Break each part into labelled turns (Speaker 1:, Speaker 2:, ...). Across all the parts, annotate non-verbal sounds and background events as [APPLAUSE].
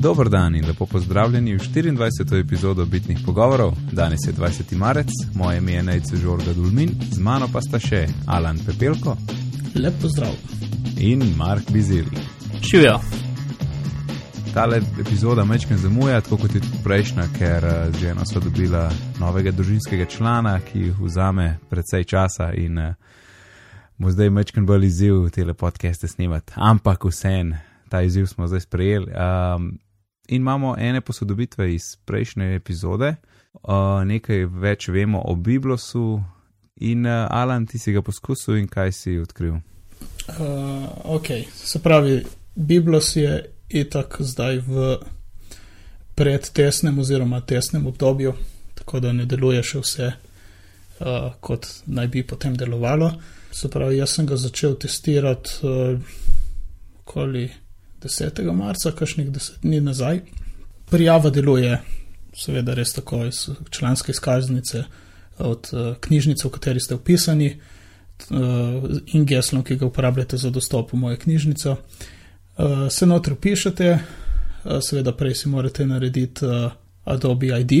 Speaker 1: Dober dan in lepo pozdravljeni v 24. epizodo Bitnih pogovorov. Danes je 20. marec, moje ime je Nejce Žorga Dulmin, z mano pa sta še Alan Pepelko
Speaker 2: Lep pozdrav.
Speaker 1: in Mark Bizil.
Speaker 3: Živijo.
Speaker 1: Tale epizoda mečken zamuja, tako kot je tudi prejšnja, ker eh, z ženo sva dobila novega družinskega člana, ki vzame precej časa in eh, bo zdaj mečken bolj izziv tele podcaste snemati. Ampak vseen, ta izziv smo zdaj sprejeli. Um, in imamo ene posodobitve iz prejšnje epizode, uh, nekaj več vemo o Biblosu. In uh, Alan, ti si ga poskusil in kaj si odkril?
Speaker 2: Uh, ok, se pravi, Biblos je itak zdaj v predtesnem oziroma tesnem obdobju, tako da ne deluje še vse, uh, kot naj bi potem delovalo. Se pravi, jaz sem ga začel testirati uh, okoli 10. marca, kakšnih 10 dni nazaj. Prijava deluje, seveda, res tako iz članske izkaznice od uh, knjižnice, v kateri ste upisani. Uh, in geslom, ki ga uporabljate za dostop v mojo knjižnico. Se notri pišete, uh, seveda prej si morate narediti Adobe ID,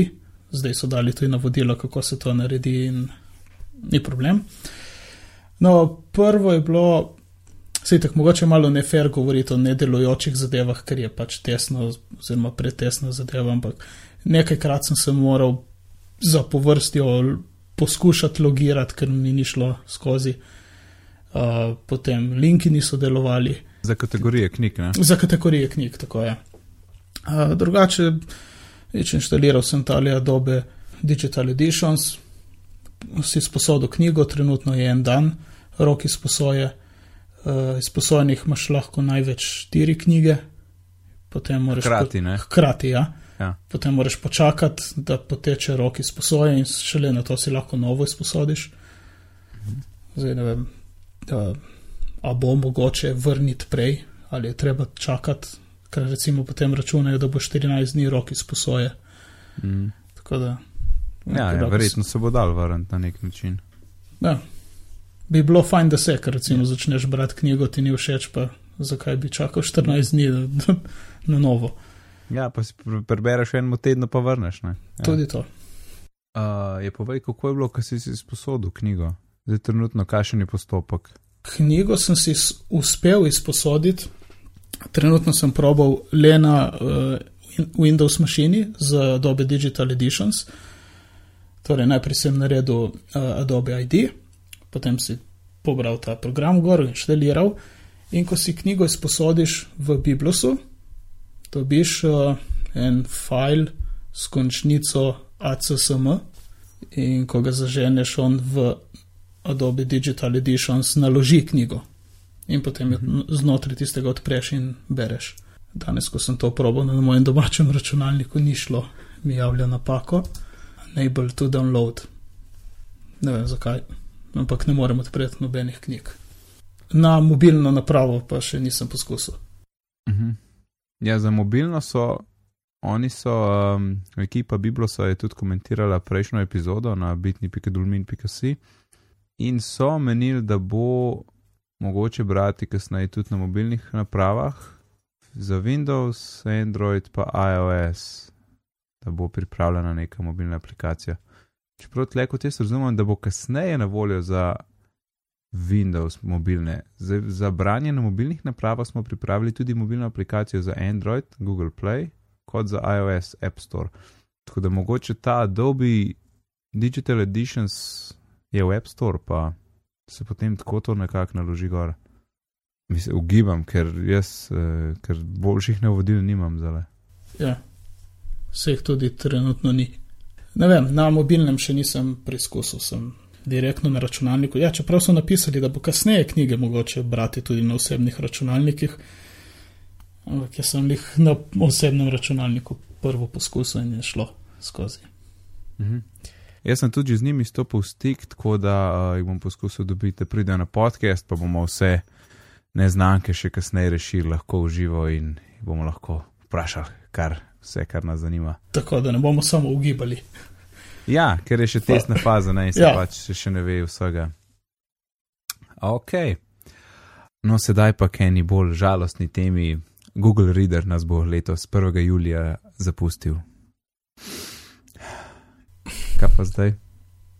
Speaker 2: zdaj so dali tudi navodilo, kako se to naredi, in ni problem. No, prvo je bilo, se tako mogoče malo nefer govoriti o nedelujočih zadevah, ker je pač tesno, oziroma pretesna zadeva, ampak nekajkrat sem se moral za povrstjo poskušati logirati, ker mi ni šlo skozi. Uh, potem linki niso delovali.
Speaker 1: Za kategorije knjig, ne?
Speaker 2: Za kategorije knjig, tako je. Uh, drugače, več inštaliral sem tale Adobe Digital Editions, si sposodil knjigo, trenutno je en dan, rok izposoje. Uh, izposojenih imaš lahko največ štiri knjige, potem moraš.
Speaker 1: Hkrati, ne?
Speaker 2: Hkrati, ja.
Speaker 1: Ja.
Speaker 2: Potem moraš počakati, da poteče rok izposoje in šele na to si lahko novo izposodiš. Zdaj ne vem, da, a bo mogoče vrniti prej ali je treba čakati, ker recimo potem računajo, da bo 14 dni rok izposoje.
Speaker 1: Mm.
Speaker 2: Tako da.
Speaker 1: Ja, ja, verjetno se bo dal vrniti na nek način.
Speaker 2: Ja. Bi bilo fajn, da se, ker recimo začneš brati knjigo, ti ni všeč, pa zakaj bi čakal 14 dni na, na novo.
Speaker 1: Ja, pa si pre- prebereš v enem tednu, pa vrneš. Ne? Ja.
Speaker 2: Tudi to.
Speaker 1: Uh, je povej, kako je bilo, ko si si sposodil knjigo, zdaj trenutno kakšen je postopek.
Speaker 2: Knjigo sem si uspel izposoditi, trenutno sem probal le na uh, Windows mašini z Adobe Digital Editions. Torej, najprej sem naredil uh, Adobe ID, potem si pobral ta program gor, inštaliral. In ko si knjigo izposodiš v Biblosu, dobiš uh, en file s končnico ACSM, in ko ga zaženeš, on v Adobe Digital Editions naloži knjigo. In potem jo znotraj tistega odpreš in bereš. Danes, ko sem to probal na mojem domačem računalniku, ni šlo, mi javlja napako, enable to download. Ne vem zakaj, ampak ne morem odpreti nobenih knjig. Na mobilno napravo pa še nisem poskusil.
Speaker 1: Uh -huh. Ja, za mobilno so, oni so, um, ekipa Biblosa je tudi komentirala prejšnjo epizodo na bitni.dulmin.si in so menili, da bo mogoče brati kasneje tudi na mobilnih napravah za Windows, Android pa iOS, da bo pripravljena neka mobilna aplikacija. Čeprav tle kot jaz razumem, da bo kasneje na voljo za Windows mobilne. Zdaj, za branje na mobilnih napravah smo pripravili tudi mobilno aplikacijo za Android, Google Play, kot za iOS App Store. Tako da mogoče ta Adobe Digital Editions je v App Store, pa se potem tako to nekako naloži gor. Mislim, ugibam, ker jaz, eh, ker boljših navodil nimam zdaj.
Speaker 2: Ja, vseh tudi trenutno ni. Ne vem, na mobilnem še nisem preizkusil, sem direktno na računalniku. Ja, čeprav so napisali, da bo kasneje knjige mogoče brati tudi na osebnih računalnikih, ampak jaz sem jih na osebnem računalniku prvo poskusil in je šlo skozi.
Speaker 1: Mhm. Jaz sem tudi z njimi stopil v stik, tako da uh, jih bom poskusil dobiti, da pridejo na podcast, pa bomo vse neznanke še kasneje rešili, lahko uživo in bomo lahko vprašali, kar vse, kar nas zanima.
Speaker 2: Tako da ne bomo samo ugibali.
Speaker 1: Ja, ker je še testna faza, ne, in se
Speaker 2: Ja.
Speaker 1: pač še, ne ve vsega. Ok. No, sedaj pa k eni bolj žalostni temi. Google Reader nas bo letos 1. julija zapustil. Kaj pa zdaj?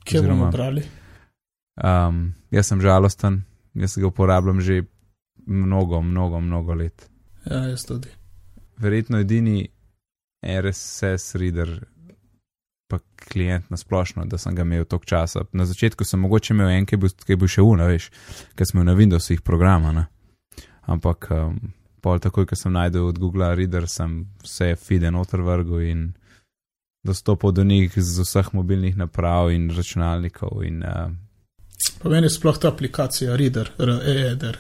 Speaker 2: Kje bomo
Speaker 1: Oziroma-
Speaker 2: brali?
Speaker 1: Um, jaz sem žalosten, jaz ga uporabljam že mnogo, mnogo, mnogo let.
Speaker 2: Ja, jaz tudi.
Speaker 1: Verjetno edini RSS reader, pa klient na splošno, da sem ga imel toliko časa. Na začetku sem mogoče imel en, ki je bil, ki še una, veš, ker sem imel na Windowsih programa. Ne? Ampak um, pol takoj, ko sem najdel od Google Reader, sem vse fide noter vrgel in dostopal do njih z vseh mobilnih naprav in računalnikov. In, uh,
Speaker 2: Pa meni je sploh ta aplikacija Reader, R-E-E-D-R.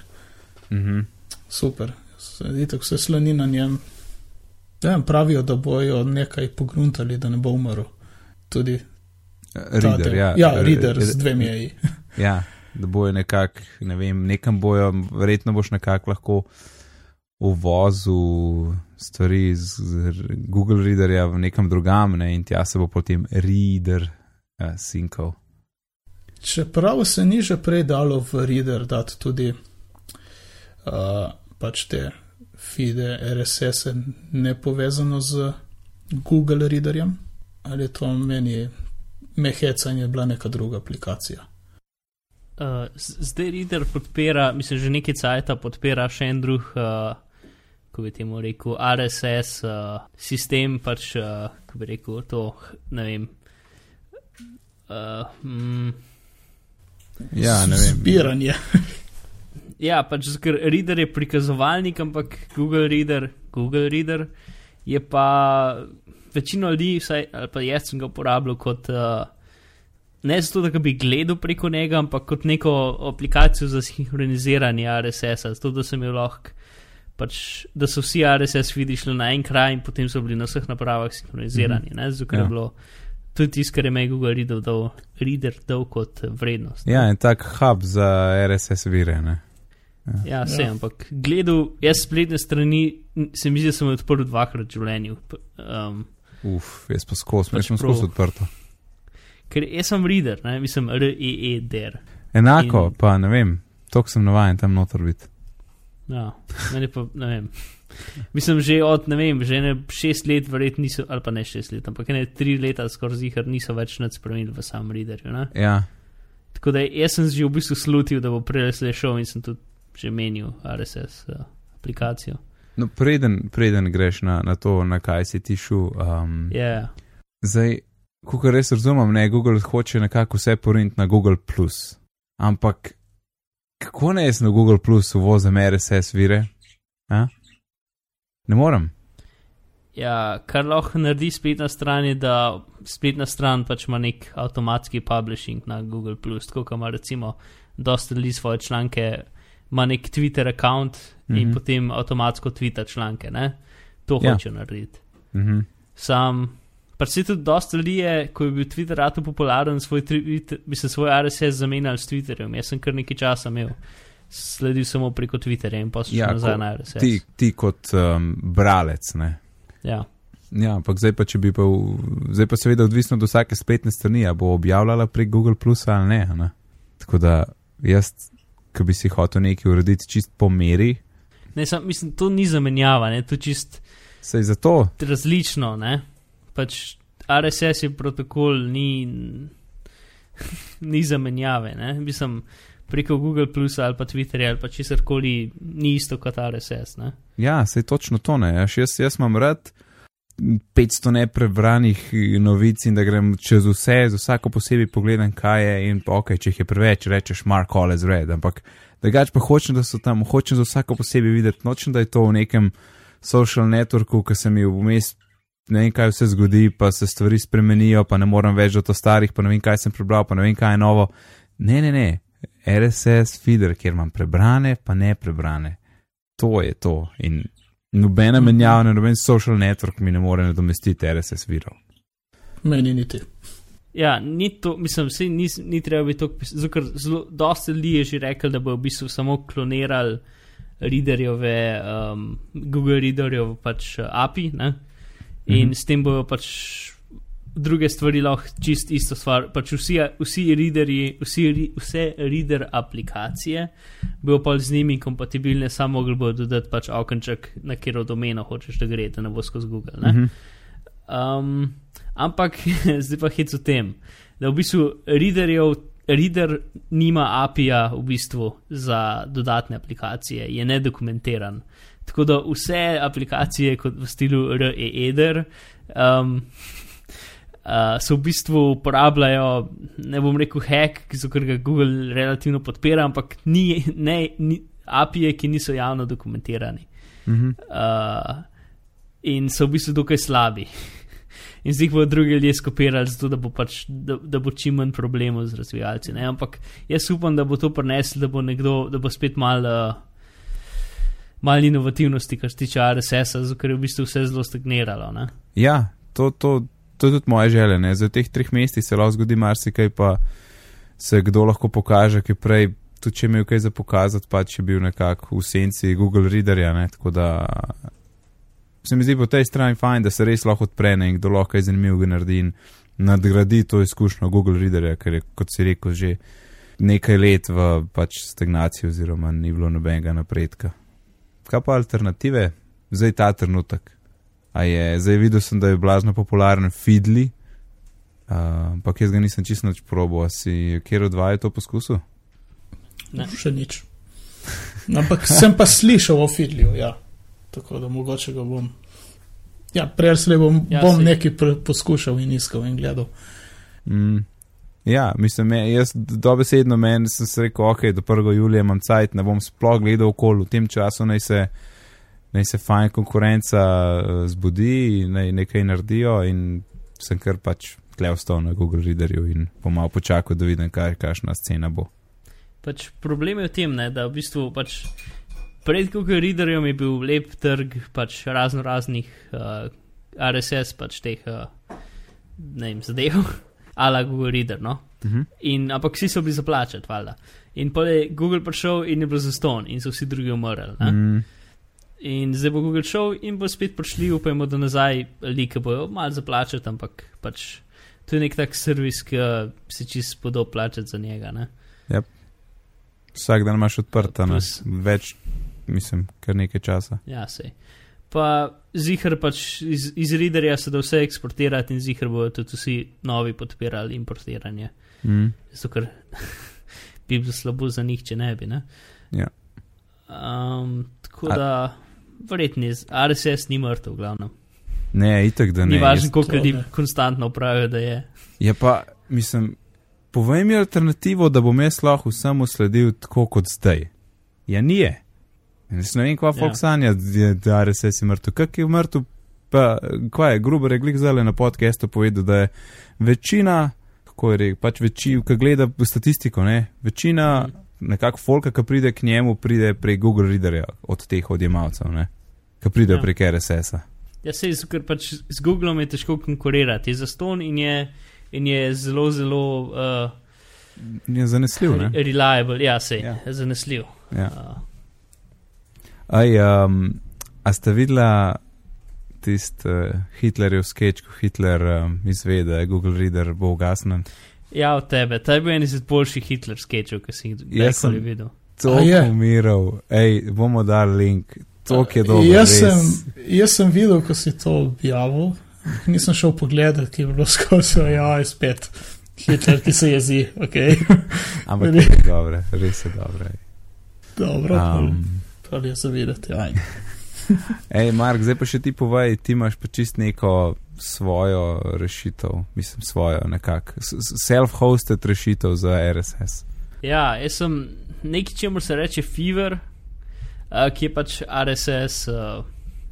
Speaker 1: uh -huh.
Speaker 2: Super. Vidite, vse slani na njem. Ja, pravijo, da bojo nekaj pogruntali, da ne bo umrl. Tudi
Speaker 1: Reader, ja.
Speaker 2: ja
Speaker 1: Re-
Speaker 2: reader
Speaker 1: re-
Speaker 2: z dvemi eji. [LAUGHS]
Speaker 1: Ja, da bojo nekako, ne vem, nekam bojo, verjetno boš nekako lahko uvozil stvari iz Google Readerja v nekam drugam, ne, in tja se bo potem Reader uh, sinkal.
Speaker 2: Čeprav se ni že prej dalo v Reader dati tudi uh, pač te feede RSS-e ne povezano z Google Readerjem, ali je to meni meheca in je bila neka druga aplikacija.
Speaker 3: Uh, zdaj Reader podpira, mislim, že nekaj cajta podpira še en drug, uh, ko bi temu rekel, RSS uh, sistem, pač, uh, ko bi rekel, to, ne vem. Uh, mm,
Speaker 1: Ja, ne vem.
Speaker 2: Zbiranje.
Speaker 3: Ja, pač, ker Reader je prikazovalnik, ampak Google Reader, Google Reader je pa večino ljudi, vsaj, ali pa jaz sem ga uporabljal kot. Uh, Ne zato, da bi gledal preko njega, ampak kot neko aplikacijo za sinhroniziranje RSS-a, zato da sem imel lahko, pač, da so vsi RSS vidi šli na en kraj in potem so bili na vseh napravah sinhronizirani. Mm -hmm. Zato,
Speaker 1: Ja.
Speaker 3: je bilo tudi tisto, kar je meni Google Reader dal, Reader dal kot vrednost.
Speaker 1: Ja, en tak hub za RSS vire, ne.
Speaker 3: Ja, vse,
Speaker 2: Ja.
Speaker 3: ampak gledal, jaz spletne strani, se mi zdi, da sem odprl dvakrat v življenju. Um,
Speaker 1: Uf, jaz pa skozi,
Speaker 3: Pač
Speaker 1: pač sem skozi odprto.
Speaker 3: ker jaz sem reader, ne, mislim, E R-E-E-D-R.
Speaker 1: Enako,
Speaker 3: In-
Speaker 1: pa ne vem, toliko sem navajen tam noter biti.
Speaker 3: Ja, meni pa ne vem. Mislim, že od ne vem, že ne šest let, verjetno niso, ali pa ne šest let, ampak ne tri leta skoraj zihar niso več nič spremenili v samem readerju. Ne?
Speaker 1: Ja,
Speaker 3: Tako da jaz sem že v bistvu slutil, da bo prej šel in sem tudi že menil RSS uh, aplikacijo.
Speaker 1: no preden, preden greš na, na to, na kaj si ti šel. Um,
Speaker 3: Ja, yeah.
Speaker 1: Zdaj, ko res razumem, ne, Google hoče nekako vse poriniti na Google. Ampak kako naj jaz na Google Plus uvozim RSS vire? A? Ne morem.
Speaker 3: ja, kar lahko naredi spletna stran je, da spletna stran pač ima nek avtomatski publishing na Google, tako kot ima recimo dosta ljudi svoje članke, ima nek Twitter račun in
Speaker 1: Mhm.
Speaker 3: potem avtomatsko tvita članke. Ne? To
Speaker 1: Ja.
Speaker 3: hoče narediti.
Speaker 1: Mhm.
Speaker 3: Sam, pa se tudi dosta ljudi je, ko je bil Twitter rado popularen, svoj, Twitter- bi se svoj RSS zamenjal s Twitterjem. Jaz sem kar nekaj časa imel, sledil samo preko Twitterja in pa sem
Speaker 1: Ja,
Speaker 3: nazaj na RSS.
Speaker 1: Ti, ti kot um, bralec, ne.
Speaker 3: Ja.
Speaker 1: Ja, ampak zdaj pa, bi pa, v, zdaj pa seveda odvisno od vsake spletne strani, a bo objavljala prek Google Plus ali ne, ne. Tako da jaz, ki bi si hotel nekaj urediti čist po meri,
Speaker 3: Ne, sam, mislim, to ni zamenjava, ne, to je čist
Speaker 1: sej zato,
Speaker 3: različno. Ne. Pač RSS je protokol, ni, ni zamenjave. Ne. Mislim, preko Google Plus ali pa Twitterja ali pa česar koli ni isto kot RSS. Ne.
Speaker 1: ja, sej točno to ne. Jaz, jaz, jaz imam rad 500 neprebranih novic in da grem čez vse, z vsako posebej pogledam, kaj je in ok, če jih je preveč, rečeš Mark All is red, ampak drugač pa hočem, da so tam, hočem za vsako posebej videti, nočem, da je to v nekem social networku, ki se mi vmes ne vem, kaj vse zgodi, pa se stvari spremenijo, pa ne morem več do to starih, pa ne vem, kaj sem prebral, pa ne vem, kaj je novo. Ne, ne, ne, RSS feeder, kjer imam prebrane, pa ne prebrane. To je to. In nobena menjava, ne noben social network mi ne more nadomestiti RSS virov.
Speaker 2: Meni niti.
Speaker 3: Ja, ni to, mislim, vse ni, ni treba biti tako, zato ker zelo, dosti ljudi je že rekel, da bo v bistvu samo klonirali readerjeve, um, Google readerjev pač uh, API, ne? In mm
Speaker 1: Mhm.
Speaker 3: -hmm. s tem bojo pač druge stvari lahko čist isto stvar. Pač vsi, vsi readerji, vsi, vse reader aplikacije bodo pa z njimi kompatibilne, samo mogli bodo dodati pač okenček, na katero domeno hočeš, da gre, da ne bo skozi Google. Ne?
Speaker 1: Mhm.
Speaker 3: Um, ampak [LAUGHS] zdaj pa hec v tem, da v bistvu readerjev, reader nima API-ja v bistvu za dodatne aplikacije, je nedokumentiran. Tako da vse aplikacije kot v stilu REEDER um, uh, se v bistvu uporabljajo, ne bom rekel hack, ker ga Google relativno podpira, ampak ni, ne, ni API-je, ki niso javno dokumentirani.
Speaker 1: Mhm.
Speaker 3: Uh, in so v bistvu dokaj slabi. [LAUGHS] In zdaj bodo drugi ljudje skopirali, zato da bo, pač, da, da bo čim manj problemov z razvijalci. Ne? Ampak jaz upam, da bo to prineslo, da bo nekdo, da bo spet malo uh, mal inovativnosti, kar se tiče RSS-a, ker je v bistvu vse zelo stagniralo. Ne?
Speaker 1: Ja, to, to, to je tudi moje želje. Ne? Za teh treh mestih se lahko zgodi marsikaj, pa se kdo lahko pokaže, ki prej, tudi če je imel kaj za pokazati, pa če je bil nekako v senci Google Readerja. Ne? Tako da se mi zdi po tej strani fajn, da se res lahko odpre in kdo lahko kaj zanimivega naredi in nadgradi to izkušnjo Google Readerja, ker je, kot si rekel, že nekaj let v pač stagnaciji oziroma ni bilo nobenega napredka. Kaj pa alternative? Zdaj ta trenutek. A je, zdaj videl sem, da je blazno popularen Fidli, uh, ampak jaz ga nisem čisto nič probo. Si kjer od dva je to poskusil?
Speaker 3: Ne.
Speaker 2: Še nič. Ampak sem pa slišal o Fidliju, ja. Tako da mogoče ga bom. Ja, prej slej bom,
Speaker 3: Ja,
Speaker 2: bom
Speaker 3: saj.
Speaker 2: nekaj poskušal in iskal in gledal.
Speaker 1: Mm. Ja, mislim, jaz dobesedno meni sem se rekel, ok, do 1. julija imam cajt, ne bom sploh gledal okoli, v tem času naj se, naj se fajn konkurenca eh, zbudi, naj nekaj naredijo in sem kar pač tle ostal na Google Readerju in bom malo počakal, da vidim, kaj, kakšna scena bo.
Speaker 3: Pač problem je v tem, ne, da v bistvu pač pred Google Readerjem je bil lep trg pač razno raznih uh, RSS, pač teh uh, ne vem, zadev, [LAUGHS] ala Google Reader. No?
Speaker 1: Mhm.
Speaker 3: In, ampak vsi so bili zaplačati, valjda. In pa je Google prišel in je bil zaston in so vsi drugi umrli.
Speaker 1: Mm.
Speaker 3: In zdaj bo Google šel in bo spet prišli, upajmo, da nazaj like bojo malo zaplačati, ampak pač to je nek tak servis, ki se čist spodo plačati za njega. Ne?
Speaker 1: Vsak dan imaš odprta, ne?
Speaker 3: Plus-
Speaker 1: več, mislim, kar nekaj časa.
Speaker 3: Ja, sej. Pa zihar pač iz, iz readerja se da vse eksportirati in zihar bodo tudi vsi novi podpirali importiranje.
Speaker 1: Mm.
Speaker 3: Zato ker [LAUGHS] bi bilo slabo za njih, če ne bi. Ne?
Speaker 1: Ja.
Speaker 3: Um, tako
Speaker 1: A-
Speaker 3: da, verjetno, je RSS ni mrtev, glavno.
Speaker 1: Ne, itek, da ne.
Speaker 3: Ni važno, koliko ljudi konstantno pravijo, da je.
Speaker 1: Je pa, mislim, povej mi alternativo, da bom jaz lahko vsemu sledil tako kot zdaj. Ja, ni je. Jaz ne vem, kva
Speaker 3: Ja.
Speaker 1: folk sanja, da- RSS je mrtev. Kak je mrtev, pa kva je, grubo je glik zdaj na podcastu povedal, da je večina, kako je rekel, pač večina, ki gleda statistiko, ne, večina
Speaker 3: Mhm.
Speaker 1: Nekako folka, ki pride k njemu, pride prek Google Readerja od teh odjemalcev, ki pridejo
Speaker 3: Ja.
Speaker 1: prek RSS-a.
Speaker 3: Ja, sej, zato ker pač z Googlom je težko konkurirati, je zaston in je, in je zelo, zelo uh,
Speaker 1: Je zanesljiv, ne.
Speaker 3: re- reliable, ja, sej,
Speaker 1: Ja.
Speaker 3: ja. zanesljiv.
Speaker 1: Ja.
Speaker 3: Uh,
Speaker 1: Aj, um, a ste videla tisti uh, Hitlerjev sketch, ko Hitler um, izve, da je Google Reader bo ugasnen?
Speaker 3: Ja, od tebe. Ta je bil en izmed boljših Hitler sketchov, ki si jih kdajkoli videl.
Speaker 1: To
Speaker 2: je?
Speaker 1: je umiral, hej, bomo dali link, to je dobro.
Speaker 2: jaz, sem, jaz sem videl, ko si to objavil, nisem šel pogledat, ki je bilo skozi, ja, je spet. Hitler, ki se jezi, ok. [LAUGHS]
Speaker 1: Ampak je dobro, res je dobro. ej.
Speaker 2: Dobro, um. Prav je za videti. Aj.
Speaker 1: ej, Mark, zdaj pa še ti povej, ti imaš pa čist neko svojo rešitev, mislim svojo nekako, self-hosted rešitev za RSS.
Speaker 3: Ja, jaz sem nekaj, čemu se reče Fever, uh, ki je pač RSS uh,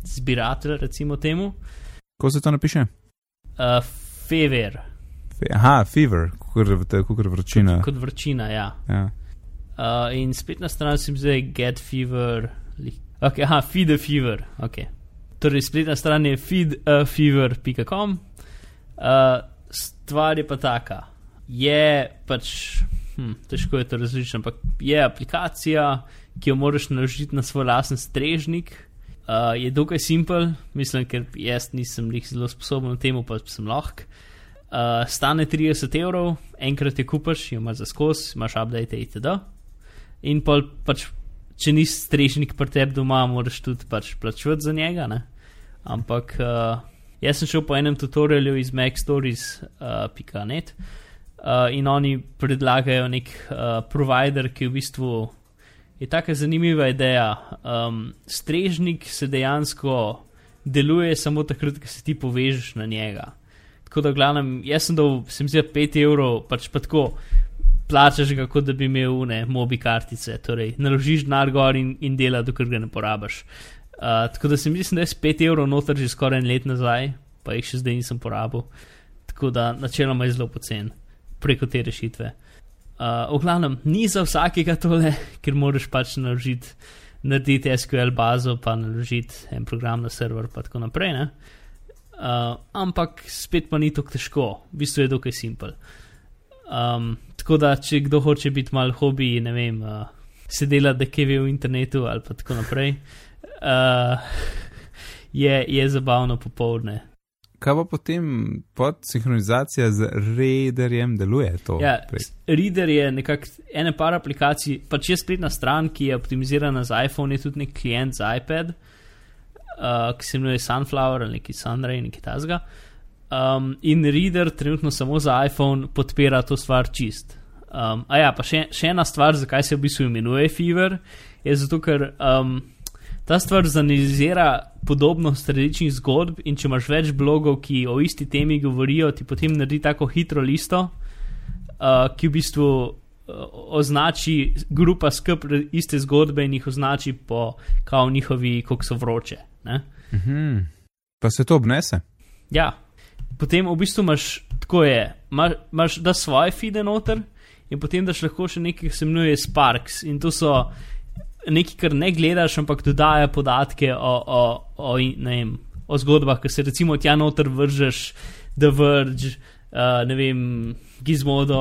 Speaker 3: zbiratelj, recimo temu.
Speaker 1: Ko se to napiše?
Speaker 3: Uh, Fever,
Speaker 1: Fe- Aha, fever, kukor vročina.
Speaker 3: kot vročina, ja.
Speaker 1: Ja.
Speaker 3: Uh, in spletna stran se mi zdaj Get Fever. Okay, aha, Feed a Fever. Okay. Torej, spletna stran je feedafever.com. Uh, stvar je pa taka. Je pač, hm, težko je to različiti, ampak je aplikacija, ki jo moraš naložiti na svoj lasen strežnik. Uh, je dokaj simpel, mislim, ker jaz nisem jih zelo sposoben v tem, pa sem lahko. Uh, stane 30 evrov, enkrat je kupaš, jo imaš za skos, imaš update itd. In pol pač, če nisi strežnik pri tebi doma, moraš tudi pač plačati za njega. Ne? Ampak uh, jaz sem šel po enem tutorialu iz MacStories.net uh, uh, in oni predlagajo nek uh, provider, ki v bistvu je tako zanimiva ideja. Um, strežnik se dejansko deluje samo takrat, ko se ti povežeš na njega. Tako da, glavnem, jaz sem dal, sem zjel 5 evrov, pač pa tako plačaš ga, kot da bi imel une mobi kartice, torej naložiš denar gor in, in dela, dokler ga ne porabiš. Uh, tako da sem mislim, da je 5 evrov noter že skoraj en let nazaj, pa jih še zdaj nisem porabil. Tako da načeloma je zelo pocen preko te rešitve. Uh, v glavnem, ni za vsakega tole, ker moraš pač naložiti, narediti SQL bazo, pa naložiti en program na server, pa tako naprej. Ne? Uh, ampak spet pa ni tako težko, v bistvu je dokaj simpel. Um, tako da, če kdo hoče biti mal hobi, ne vem, uh, se dela, da kje ve v internetu ali pa tako naprej, uh, je, je zabavno popovdne.
Speaker 1: Kaj pa potem pod sinhronizacija z readerjem deluje to?
Speaker 3: Ja, reader je nekako ena par aplikacij, pač je spletna stran, ki je optimizirana za iPhone, je tudi nek klient za iPad uh, ki se imenuje Sunflower ali neki Sunray, neki tasga. Um, in Reader trenutno samo za iPhone podpira to stvar čist. Um, a ja, pa še, še ena stvar, zakaj se v bistvu imenuje Fever, je zato, ker um, ta stvar zanalizira podobnost različnih zgodb in če imaš več blogov, ki o isti temi govorijo, ti potem naredi tako hitro listo, uh, ki v bistvu uh, označi grupa skup iste zgodbe in jih označi po kao njihovi, kako so vroče.
Speaker 1: Mhm. Pa se to obnese?
Speaker 3: Ja, potem v bistvu imaš tako je, imaš da svoje fide noter in potem daš lahko še nekaj, ki se imenuje Sparks in to so nekaj, kar ne gledaš, ampak dodaja podatke o, o, o, vem, o zgodbah, ki se recimo tja noter vržeš, The Verge, uh, ne vem, Gizmodo.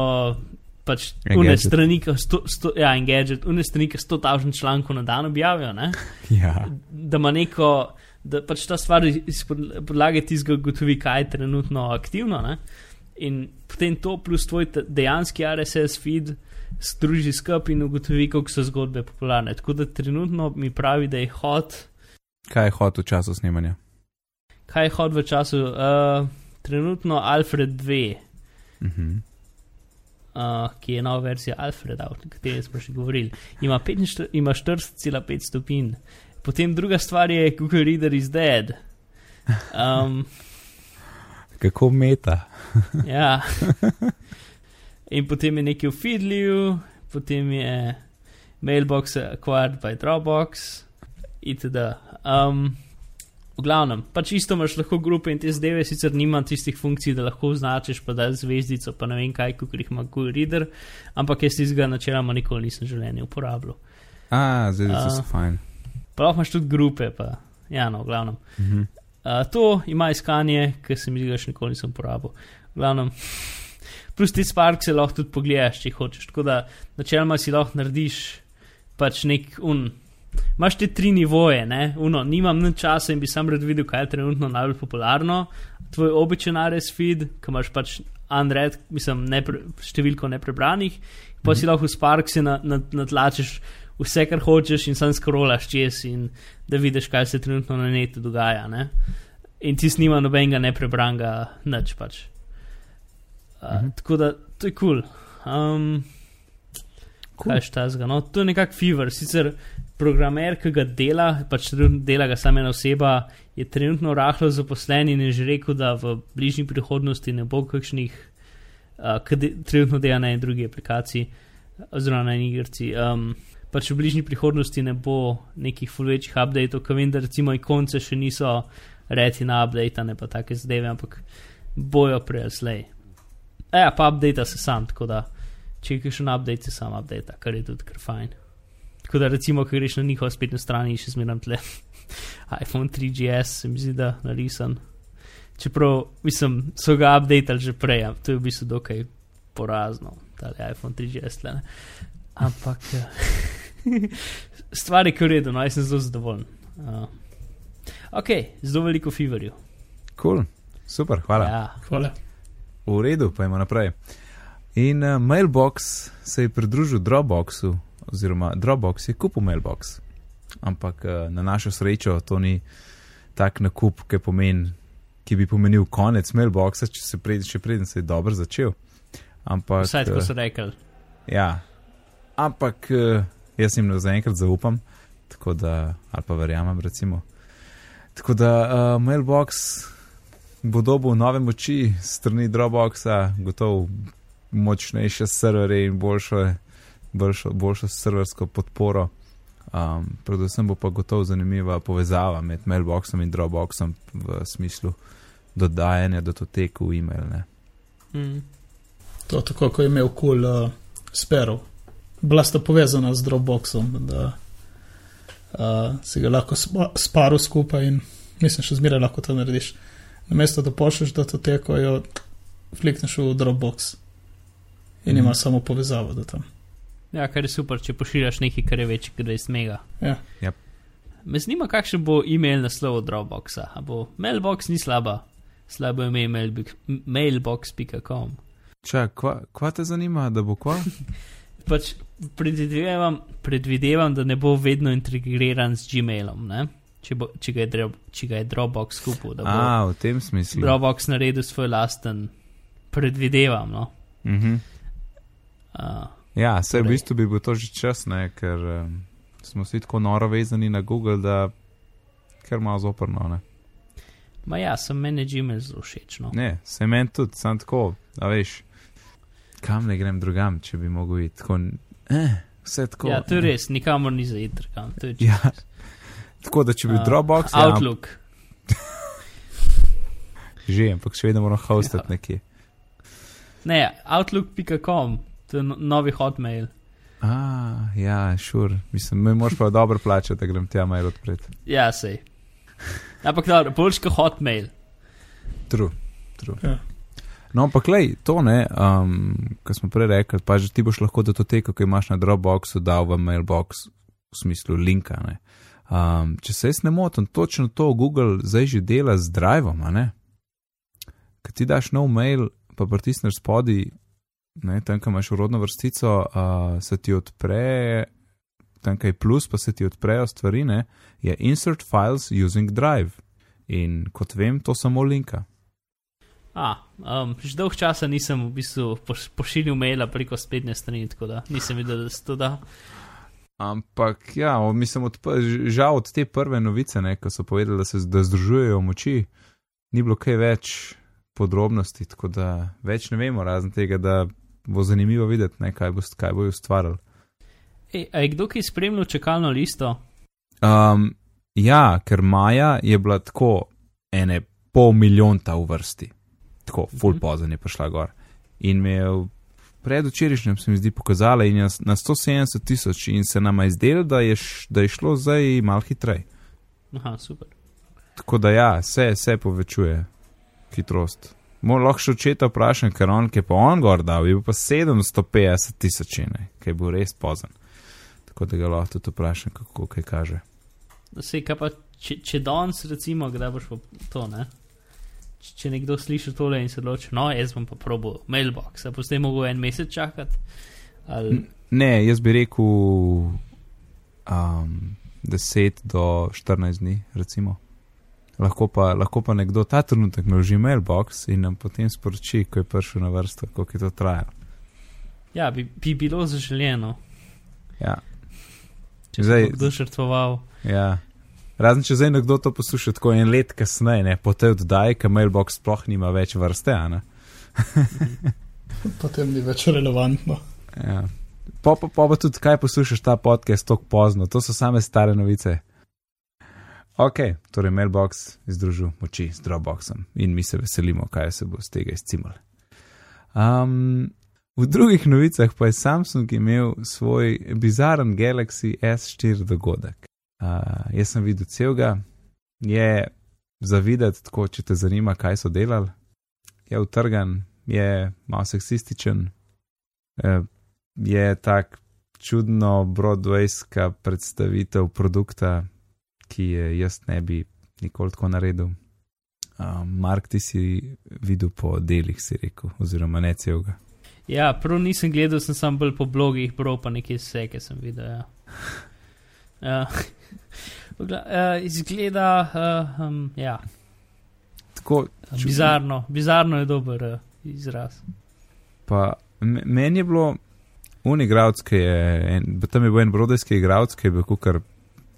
Speaker 3: Pač une strani, sto, sto, ja, engadget, une strani, ki 100.000 člankov na dan objavijo. [LAUGHS]
Speaker 1: Ja.
Speaker 3: Da ima neko, da pač ta stvar iz podlage tizga gotovi, kaj je trenutno aktivno. Ne? In potem to plus tvoj dejanski RSS feed združi skupaj in ugotovi, kako so zgodbe popularne. Tako da trenutno mi pravi, da je hot.
Speaker 1: Kaj je hot v času snemanja?
Speaker 3: Kaj je hot v času? Uh, trenutno Alfred 2. Mhm. Uh -huh uh, ki je nova verzija Alfreda, o kateri smo že govorili, ima, ima 40,5 stopinj. Potem druga stvar je, Google Reader is dead. Um, [LAUGHS]
Speaker 1: Kako meta. [LAUGHS]
Speaker 3: ja. In potem je nekaj v Feedliju, potem je Mailbox acquired by Dropbox, itd. Um, V glavnem, pač isto imaš lahko grupe in te zdaj, sicer nima tistih funkcij, da lahko označiš, pa da je zvezdico, pa ne vem kaj, kot jih ima Google Reader, ampak jaz tistega načeloma nikoli nisem želel uporabljati.
Speaker 1: A, zvezdice uh, so fajn.
Speaker 3: Pa lahko imaš tudi grupe, pa ja, no, v glavnem. Uh -huh. uh, to ima iskanje, ki se mi zdi, da še nikoli nisem uporabil. V glavnem, plus ti spark se lahko tudi pogledaš, če hočeš. Tako da načeloma si lahko narediš pač nek un imaš te tri nivoje, ne? Uno, nimam nič časa in bi sam rad videl, kaj je trenutno najbolj popularno. Tvoj običajen RS feed, ki imaš pač unread, mislim, ne pre, številko neprebranih, pa si mhm. lahko v Sparksi natlačeš na, na vse, kar hočeš in sam skrolaš čez in da vidiš, kaj se trenutno na netu dogaja. Ne? In ti snima nobenega neprebranga, nič pač. Uh, mhm. Tako da to je kul. Cool. Um, cool. Kaj je štazga? No, to je nekak fever, sicer programer, ki ga dela, pač dela ga samo ena oseba, je trenutno rahlo zaposlen in je že rekel, da v bližnji prihodnosti ne bo kakšnih, uh, ki de, trenutno dela na eni drugi aplikaciji, oziroma na eni igrci. Um, pač v bližnji prihodnosti ne bo nekih full večjih updateov, ker vem, da recimo ikonce še niso reti na update, ne pa take zdaj, ampak bojo prej slej. Ja, pa update se sam, tako da če je kakšen update, se sam update, kar je tudi kar fajn. Tako da, recimo, ko greš na njihovo spletno stran in še zmeraj tle [LAUGHS] iPhone 3GS, se mi zdi, da narisan. Čeprav, mislim, so ga updated že prej, to je v bistvu dokaj porazno, ta iPhone 3GS. Tle, Ampak [LAUGHS] stvari, ki je uredno, no, jaz sem zelo zadovoljen. Uh, ok, zelo veliko feverju.
Speaker 1: Cool. Super, hvala.
Speaker 2: Ja. hvala.
Speaker 1: V redu, pa imamo naprej. In uh, Mailbox se je pridružil Dropboxu, oziroma Dropbox je kupil Mailbox. Ampak uh, na našo srečo to ni tak nakup, ki, pomen, ki bi pomenil konec Mailboxa, če se pred, še preden se je dobro začel. Ampak,
Speaker 3: Vsaj tako
Speaker 1: uh,
Speaker 3: so rekli.
Speaker 1: Ja, ampak uh, jaz jim zaenkrat zaupam, tako da, ali pa verjamem, recimo. Tako da uh, Mailbox bo dobil nove moči strani Dropboxa, gotovo močnejše serverje in boljšo, boljšo, boljšo serversko podporo. Um, predvsem bo pa gotovo zanimiva povezava med Mailboxom in Dropboxom v smislu dodajanja datotek v e-mail. Ne?
Speaker 3: Mm.
Speaker 2: To tako, ko je imel kul cool, uh, sperov. Bila sta povezana z Dropboxom, da uh, si ga lahko spa, sparo skupaj in mislim, še zmeraj lahko to narediš. Namesto da pošlješ datoteko, jo flikneš v Dropbox in
Speaker 1: Mhm.
Speaker 2: imaš samo povezavo do tam.
Speaker 3: Ja, kar je super, če pošiljaš nekaj, kar je večji kot 20 mega.
Speaker 2: Ja.
Speaker 1: Yep.
Speaker 3: Me zanima, kakšen bo e-mail naslov Dropboxa. A bo mailbox ni slaba, slabo je mailbi- mailbox.com.
Speaker 1: Čak, kva, kva te zanima, da bo kva? [LAUGHS]
Speaker 3: Pač predvidevam, predvidevam, da ne bo vedno integriran z Gmailom, ne? Če, bo, če, ga je, če ga je Dropbox kupil,
Speaker 1: A, v tem smislu.
Speaker 3: Dropbox naredil svoj lasten, predvidevam. No?
Speaker 1: Mhm.
Speaker 3: Uh,
Speaker 1: Ja, se v
Speaker 3: Torej-
Speaker 1: bistvu bi bil to že čas, ne, ker um, smo vsi tako noro vezani na Google, da ker malo zoprno. Ne,
Speaker 3: ma ja, sem meni Gmail zelo všeč. No?
Speaker 1: ne se meni tudi, sam tako, a veš, kam ne grem drugam, če bi mogel iti tako. Eh, vse tako.
Speaker 3: Ja, to je res, nikamor ni za iti, kam. To je
Speaker 1: Ja, tako da če bi
Speaker 3: A,
Speaker 1: Dropbox, ja,
Speaker 3: Outlook. [LAUGHS]
Speaker 1: že, ampak še vedno moram hostati
Speaker 3: Ja.
Speaker 1: nekje.
Speaker 3: Ne, outlook.com, to je no, novi hotmail.
Speaker 1: A, ja, šur, sure. mislim, me moraš pa dobro plačati, da grem tja mail odpreti.
Speaker 3: Ja, sej. Ampak dobro, boljš kot hotmail.
Speaker 1: True, true.
Speaker 2: Ja.
Speaker 1: No, ampak lej, to ne, um, kar smo prej rekli, pa že ti boš lahko datoteko, ki imaš na Dropboxu, dal v mailbox v smislu linka. Ne. Um, če se jaz ne motim, točno to Google zdaj že dela z Drivom, ne? Ker ti daš nov mail, pa pritisneš spodaj, ne, tam, kam imaš urodno vrstico, uh, se ti odpre, tam, kaj je plus, pa se ti odprejo stvari, ne, je insert files using Drive. In kot vem, to samo linka.
Speaker 3: A, um, že dolg časa nisem v bistvu poš pošiljal maila preko spletne strani, tako da nisem videl, da se to da.
Speaker 1: Ampak ja, mislim, od, žal od te prve novice, ne, ko so povedali, da se da združujejo moči, ni bilo kaj več podrobnosti, tako da več ne vemo, razen tega, da bo zanimivo videti, ne, kaj, bo, kaj bojo ustvarili.
Speaker 3: Ej, a je kdo ki spremljal čakalno listo?
Speaker 1: Um, ja, ker Maja je bila tako ene pol milijonta v vrsti, tako full
Speaker 3: Mhm.
Speaker 1: pozen je prišla gor. In me je predvčerajšnjem se mi zdi pokazala in je na 170 tisoč in se nama je zdelo, da, je da je šlo zdaj mal hitreje.
Speaker 3: Aha, super.
Speaker 1: Tako da ja, se, se povečuje hitrost. Mo lahko še očeta vprašam, ker on, ki je pa on gor dal, je pa 750 tisoč, je bil res pozen. Tako da ga lahko tudi vprašam, kako kaj kaže.
Speaker 3: Sej, kaj pa, če, če danes, recimo, kdaj boš pa to, ne? Če, nekdo sliši tole in se odloči, no, jaz bom pa probil mailbox, a zdaj mogel en mesec čakati? Ali,
Speaker 1: Ne, jaz bi rekel um, 10 do 14 dni, recimo. Lahko pa, lahko pa nekdo ta trenutek naloži mailbox in nam potem sporoči, ko je prišel na vrsto, koliko je to trajalo.
Speaker 3: ja, bi, bi bilo zaželjeno,
Speaker 1: Ja,
Speaker 3: če
Speaker 1: Zdaj-
Speaker 3: bi kdo žrtvoval.
Speaker 1: ja. Razen če zdaj nekdo to posluša tako en let kasneje, ne, po tej oddaji, ker mailbox sploh nima več vrste, a ne. [LAUGHS]
Speaker 2: Potem ni več relevantno.
Speaker 1: Ja. Pa pa, pa pa tudi, kaj poslušaš ta podcast tako pozno, to so same stare novice. Ok, torej mailbox združil moči z Dropboxom in mi se veselimo, kaj se bo z tega izcimalo. Um, v drugih novicah pa je Samsung imel svoj bizaren Galaxy S4 dogodek. Uh, jaz sem videl celega, je zavideti, tako če te zanima, kaj so delali. Je utrgan, je malo seksističen, eh, je tak čudno Broadwayska predstavitev produkta, ki je jaz ne bi nikoli tako naredil. Um, Mark, ti si videl po delih, si rekel, oziroma ne celega.
Speaker 3: Ja, prav nisem gledal, sem sam bolj po blogih, prav pa nekaj vse, ki sem videl. Ja. [LAUGHS] Uh, uh, izgleda, uh, um, ja.
Speaker 1: Tako, ču,
Speaker 3: bizarno, bizarno je dober uh, izraz.
Speaker 1: pa me- meni je bilo, un igralec, ki je, en, tam je bil en brodejski igralec, ki je bil kar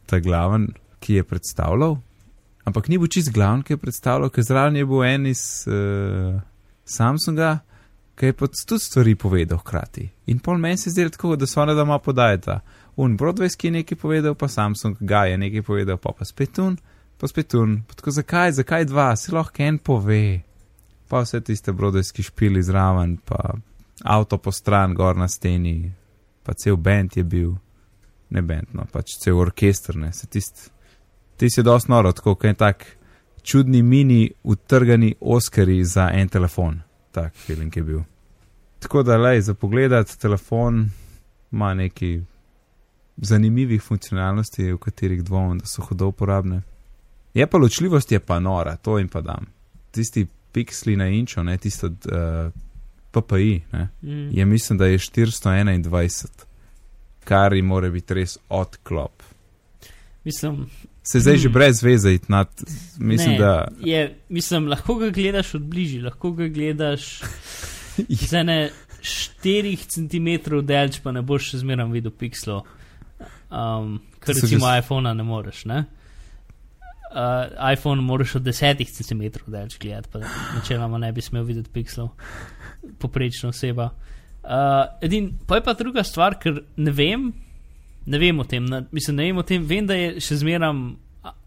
Speaker 1: ta glaven, ki je predstavljal, ampak ni bil čist glaven, ki je predstavljal, ker zraven je bil en iz uh, Samsunga, ki je pa tudi stvari povedal hkrati. In pol meni se zdi tako, da so ona doma podajata. Un Broadwayski je nekaj povedal, pa Samsung ga je nekaj povedal, pa pa spet un, pa spet un. Tako zakaj, zakaj dva, si lahko en pove. Pa vse tiste Broadwayski špili zraven, pa avto po stran, gor na steni, pa cel bend je bil, ne bend, no pač cel orkester, ne, se tist, tist je dosti noro, tako kot en tak čudni mini utrgani Oscari za en telefon, tak feeling je bil. Tako da, lej, za pogledat telefon ima neki zanimivih funkcionalnosti, v katerih dvomim, da so hudo uporabne. Je pa ločljivost, je pa nora, to jim pa dam. Tisti piksli na inčo, ne tisto uh, PPI, ne,
Speaker 3: Mm.
Speaker 1: je mislim, da je 421, kar jim mora biti res odklop.
Speaker 3: Mislim,
Speaker 1: Se zdaj že
Speaker 3: Hmm.
Speaker 1: brez veze iti nad, mislim,
Speaker 3: ne,
Speaker 1: da.
Speaker 3: Je, mislim, lahko ga gledaš od bližje, lahko ga gledaš [LAUGHS] z ene 4 cm delč, pa ne boš še zmeraj videl pixelov. Um, ker recimo
Speaker 1: že-
Speaker 3: iPhona ne moreš. Ne? Uh, iPhone moraš od 10 cm delč gledati, pa načeloma ne bi smel videti pixelov, poprečna oseba. Uh, edin, pa je pa druga stvar, ker ne vem, ne vem o tem, na, mislim, ne vem o tem, vem, da je še zmeraj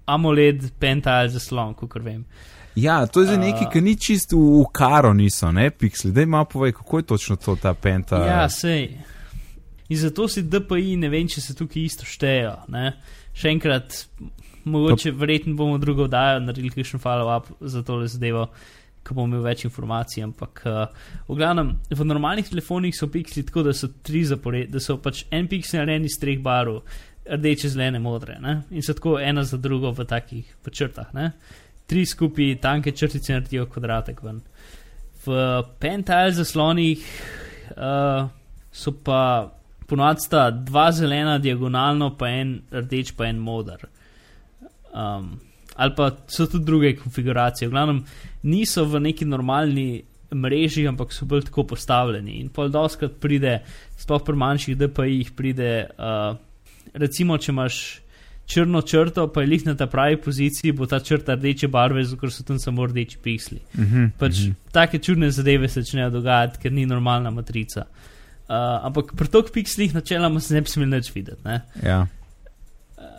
Speaker 3: AMOLED pental zaslon, kot vem.
Speaker 1: Ja, to je zdaj
Speaker 3: A-
Speaker 1: nekaj, ki ni čist v, v karo, niso, ne, piksli. Daj malo povej, kako je točno to ta penta.
Speaker 3: Ja, sej. In zato si DPI, ne vem, če se tukaj isto štejejo. Ne? Še enkrat, mogoče, verjetno bomo drugo oddajo naredili kakšen follow-up za tole zadevo, ko bomo imeli več informacij. Ampak, uh, v glavnem, v normalnih telefonih so piksli tako, da so tri zapored, da so pač en piksel narejen iz treh barv, rdeče, zelene, modre. Ne? In so tako ena za drugo v takih v črtah. Ne? Tri skupaj tanke črtice naredijo kvadratek ven. V pental zaslonih uh, so pa ponovadi sta dva zelena diagonalno, pa en rdeč, pa en moder. Um, ali pa so tudi druge konfiguracije. V glavnem niso v neki normalni mreži, ampak so bolj tako postavljeni. In pol doskrat pride, sploh pri manjših DPI-jih pride, uh, recimo, če imaš črno črto, pa je lih na ta pravi poziciji, bo ta črta rdeče barve, zato so tam samo rdeči piksli.
Speaker 1: Uh -huh,
Speaker 3: Pač uh -huh. take čudne zadeve se začnejo dogajati, ker ni normalna matrica. Uh, ampak pri tok pikslih načeloma se ne bi smel nič videti. Ne?
Speaker 1: ja.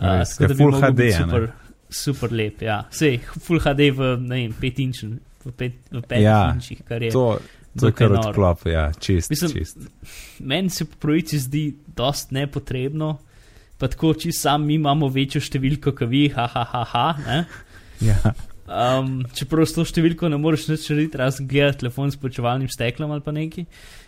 Speaker 3: Uh,
Speaker 1: Res,
Speaker 3: tako
Speaker 1: ker
Speaker 3: da bi
Speaker 1: HD,
Speaker 3: biti
Speaker 1: a ne?
Speaker 3: super, super lep. Ja. Sej, full HD v, ne vem, 5 inčih, v 5
Speaker 1: Ja,
Speaker 3: ja, inčih, kar je.
Speaker 1: To, to je kar odklop, ja, čist.
Speaker 3: Mislim-
Speaker 1: čist.
Speaker 3: Meni se po pravici zdi dost nepotrebno. Pa tako, če sam mi imamo večjo številko, kot vi, ha, ha, ha, ha ne?
Speaker 1: Ja.
Speaker 3: Um, čeprav s to številko ne moreš nič narediti, razen gledati telefon s počevalnim steklom ali pa nekaj. Uh,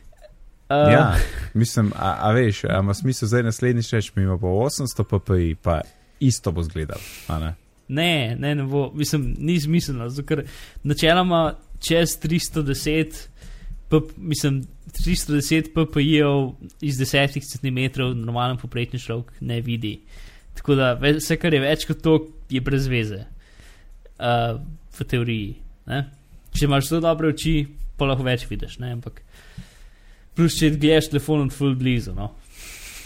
Speaker 1: ja, mislim, a, a veš, a ima smisel zdaj naslednjič reči, mi imamo pa 800 ppi, pa isto bo zgledal, ne?
Speaker 3: Ne, ne, ne bo, mislim, ni smiselno, ker načeloma čez 310, p, mislim, 310 ppi-jev iz 10 cm normalen poprečni človek ne vidi. Tako da vse, kar je več kot to, je brez veze. Uh, v teoriji. Ne? Če imaš zelo dobre oči, pa lahko več vidiš, ne? ampak plus če gledaš telefon od full blizu. No?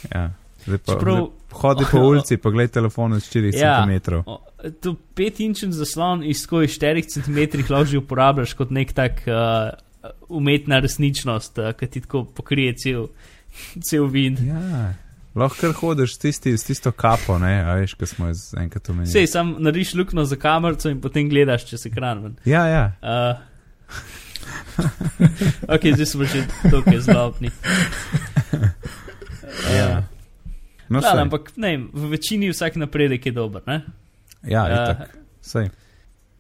Speaker 1: Ja. Zdaj pa,
Speaker 3: Čeprav-
Speaker 1: zdaj hodi po [LAUGHS] ulici, pa gledaj telefon od 4
Speaker 3: Ja.
Speaker 1: cm.
Speaker 3: To 5-inčen zaslon iz skozi 4 cm lahko že uporabljaš kot nek tak uh, umetna resničnost, uh, ki ti tako pokrije cel, cel vid.
Speaker 1: Ja. Lahko kar hodiš s, tisti, s tisto kapo, ne, a veš, ko smo jo z- enkrat omenili.
Speaker 3: Sej, sam nariš luknjo za kamerico in potem gledaš, če se kran.
Speaker 1: Ja, ja.
Speaker 3: Uh, ok, zdaj smo že tukaj zlobni.
Speaker 1: ja. No,
Speaker 3: Da, ampak ne, vem, v večini vsak napredek je dober, ne?
Speaker 1: ja,
Speaker 3: Eh,
Speaker 1: itak. Sej.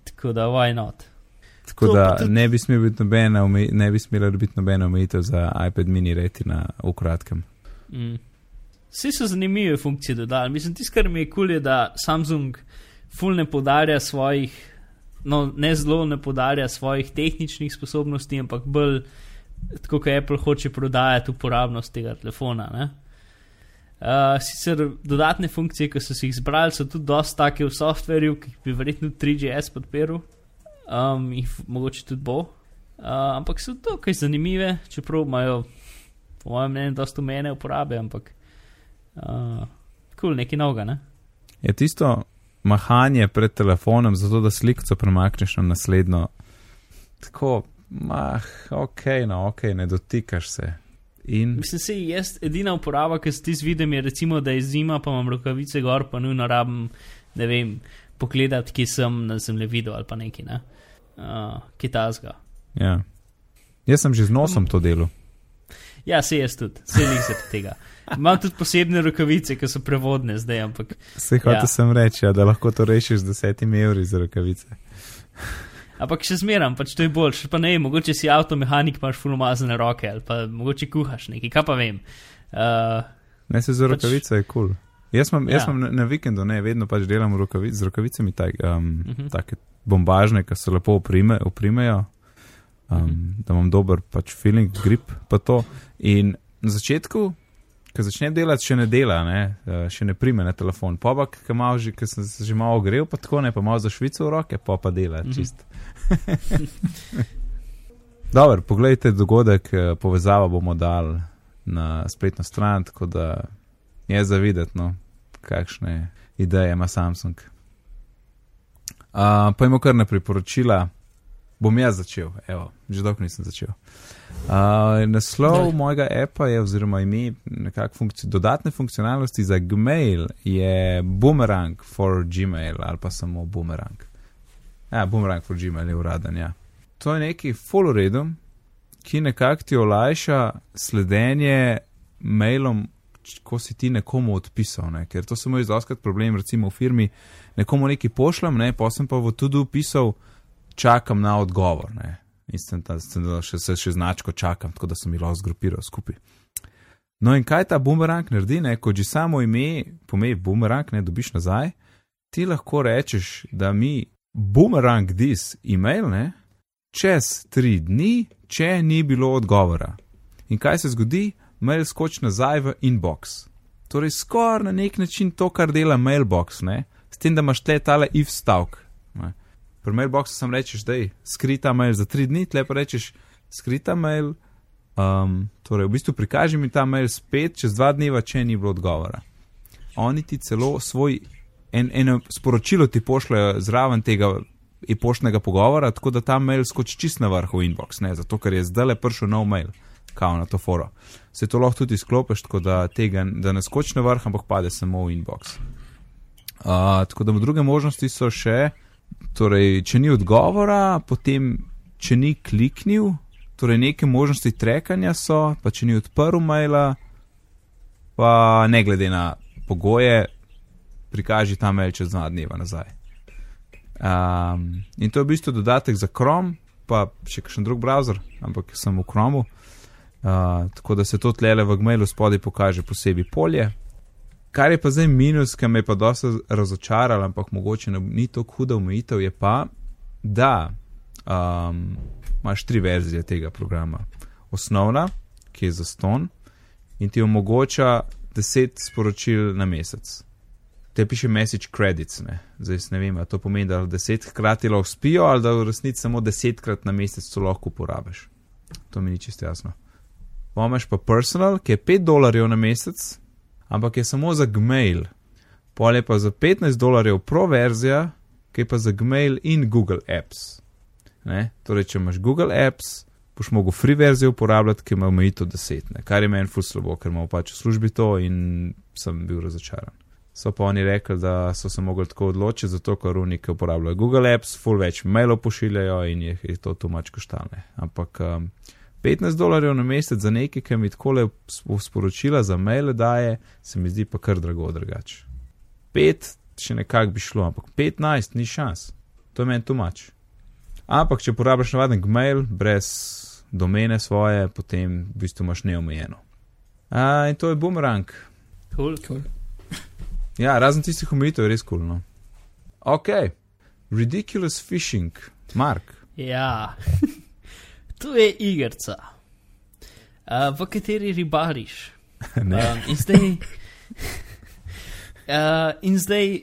Speaker 3: Tako da, why not?
Speaker 1: Tako
Speaker 3: To
Speaker 1: da
Speaker 3: tudi-
Speaker 1: ne bi, smel biti nobena, ne bi smela biti nobena omejitev za iPad mini retina v kratkem.
Speaker 3: Mm. Vsi so zanimive funkcije dodali. Mislim, tisto, kar mi je kul, cool je, da Samsung ful ne podarja svojih no, ne zelo ne podarja svojih tehničnih sposobnosti, ampak bolj tako, kot Apple hoče prodajati uporabnost tega telefona. Ne? Uh, sicer dodatne funkcije, ki so si jih izbrali, so tudi dosta take v softverju, ki bi verjetno 3GS podprl, um, in mogoče tudi bo. Uh, ampak so to kaj zanimive, čeprav imajo, po mojem mnenju, dosta umene uporabe, ampak uh, kul, cool, nekaj novega. Ne?
Speaker 1: Je tisto mahanje pred telefonom, zato da sliko premakneš na naslednjo. Tako, mah, ok, no, ok, ne dotikaš se. In...
Speaker 3: Mislim, se jaz edina uporaba, ki se ti zvidim, je recimo, da je zima, pa imam rokavice gor, pa nujno rabim, ne vem, pogledati, ki sem na zemljevidu ali pa neki, ne, uh, kitazga.
Speaker 1: Ja. Jaz sem že z nosom to delo.
Speaker 3: Ja, se jaz tudi, se jih za tega. Imam tudi posebne rokavice, ki so prevodne zdaj, ampak.
Speaker 1: Se hoče ja. sem reči, ja, da lahko to rešiš z desetimi evri za rokavice.
Speaker 3: Ampak še zmeram, pač to je boljše. Pa ne, mogoče si avtomehanik, imaš fulumazane roke ali pa mogoče kuhaš nekaj, kaj pa vem. Uh,
Speaker 1: ne, se za pač, rokavice je kul. Cool. Jaz imam ja. na, na vikendu, ne, vedno pač delam rokavic, z rokavicami, tak, um, uh mhm. -huh. take bombažne, ki se lepo oprime, oprimejo, um, mhm. da imam dober pač feeling, grip pa to. In na začetku, ko začnem delati, še ne dela, ne, uh, še ne prime na telefon. Pa pa, ki sem se že malo ogrel, pa tako ne, pa malo za švico v roke, pa pa dela, mhm. -huh. čist. [LAUGHS] Dobro, poglejte dogodek, eh, povezavo bomo dali na spletno stran, tako da je za videti, no, kakšne ideje ima Samsung. Uh, pa imamo kar ne priporočila, bom jaz začel, evo, že dolgo nisem začel. Uh, naslov Daj. mojega appa je, oziroma ime, nekakšne funkci dodatne funkcionalnosti za Gmail je Boomerang for Gmail ali pa samo Boomerang. Ja, boomerang for Gmail je uraden. Ja. To je neki full redu, ki nekako ti olajša sledenje mailom, ko si ti nekomu odpisal. Ne? Ker to se moj izoskrat problem, recimo v firmi, nekomu nekaj pošljem, ne? pa sem pa v tudi upisal, čakam na odgovor. Ne? In sem tam še, še značko čakam, tako da sem jih lahko zgrupiral skupaj. No in kaj ta boomerang naredi, ne? ko že samo ime pomeni boomerang, ne dobiš nazaj, ti lahko rečeš, da mi boomerang this email, ne, čez tri dni, če ni bilo odgovora. In kaj se zgodi? Mail skoči nazaj v inbox. Torej, skoraj na nek način to, kar dela mailbox, ne? s tem, da imaš tle tale if stavek. Pri mailboxu sem rečeš, da je skrita mail za tri dni, tle pa rečeš skrita mail. Um, torej, v bistvu prikaži mi ta mail spet čez dva dneva, če ni bilo odgovora. Oni ti celo svoj en, eno sporočilo ti pošljajo zraven tega e-poštnega pogovora, tako da ta mail skoči čist na vrh v inbox, ne, zato ker je zdaj le prišel nov mail, kao na to foro. Se to lahko tudi sklopiš, tako da tega da ne skoči na vrh, ampak pade samo v inbox. Uh, tako da druge možnosti so še, torej, če ni odgovora, potem, če ni kliknil, torej neke možnosti trekanja so, pa če ni odprl maila, pa ne glede na pogoje, prikaži ta mail čez dva dneva nazaj. Um, in to je v bistvu dodatek za Chrome, pa še kakšen drug browser, ampak sem v Chromu. Uh, tako da se to tlele v Gmailu spodaj pokaže posebej polje. Kar je pa zdaj minus, ki me je pa dosta razočaral, ampak mogoče ni tako huda omejitev, je pa, da um, imaš tri verzije tega programa. Osnovna, ki je za ston in ti omogoča 10 sporočil na mesec te piše message credits. Ne? Zdaj ne vem, to pomeni, da desetkrat lahko spijo ali da v resnici samo desetkrat na mesec to lahko uporabiš. To mi ni čisto jasno. Pomaž pa personal, ki je 5 dolarjev na mesec, ampak je samo za Gmail. Pol je pa za 15 dolarjev pro verzija, ki je pa za Gmail in Google Apps. Ne? Torej, če imaš Google Apps, boš mogel free verzijo uporabljati, ki ima omejitev 10, ne? kar je meni fus slabo, ker imamo pač v službi to in sem bil razočaran so pa oni rekli, da so se mogli tako odločiti, zato ker unike uporabljajo Google Apps, full več mailov pošiljajo in jih je to tumač koštane. Ampak um, 15 dolarjev na mesec za nekaj, ki mi tako le sporočila za maile daje, se mi zdi pa kar drago drugače. 5 še nekako bi šlo, ampak 15 ni šans, to je meni tumač. Ampak če uporabljaš navaden Gmail brez domene svoje, potem v bistvu imaš neomejeno. Uh, in to je boomerang.
Speaker 3: Cool, cool. [LAUGHS]
Speaker 1: Ja, razen tistih omejitev je res kulno. Ok, Ridiculous fishing, Mark.
Speaker 3: Ja, [LAUGHS] to je igrica, uh, v kateri ribariš. Um, in zdaj, uh, in zdaj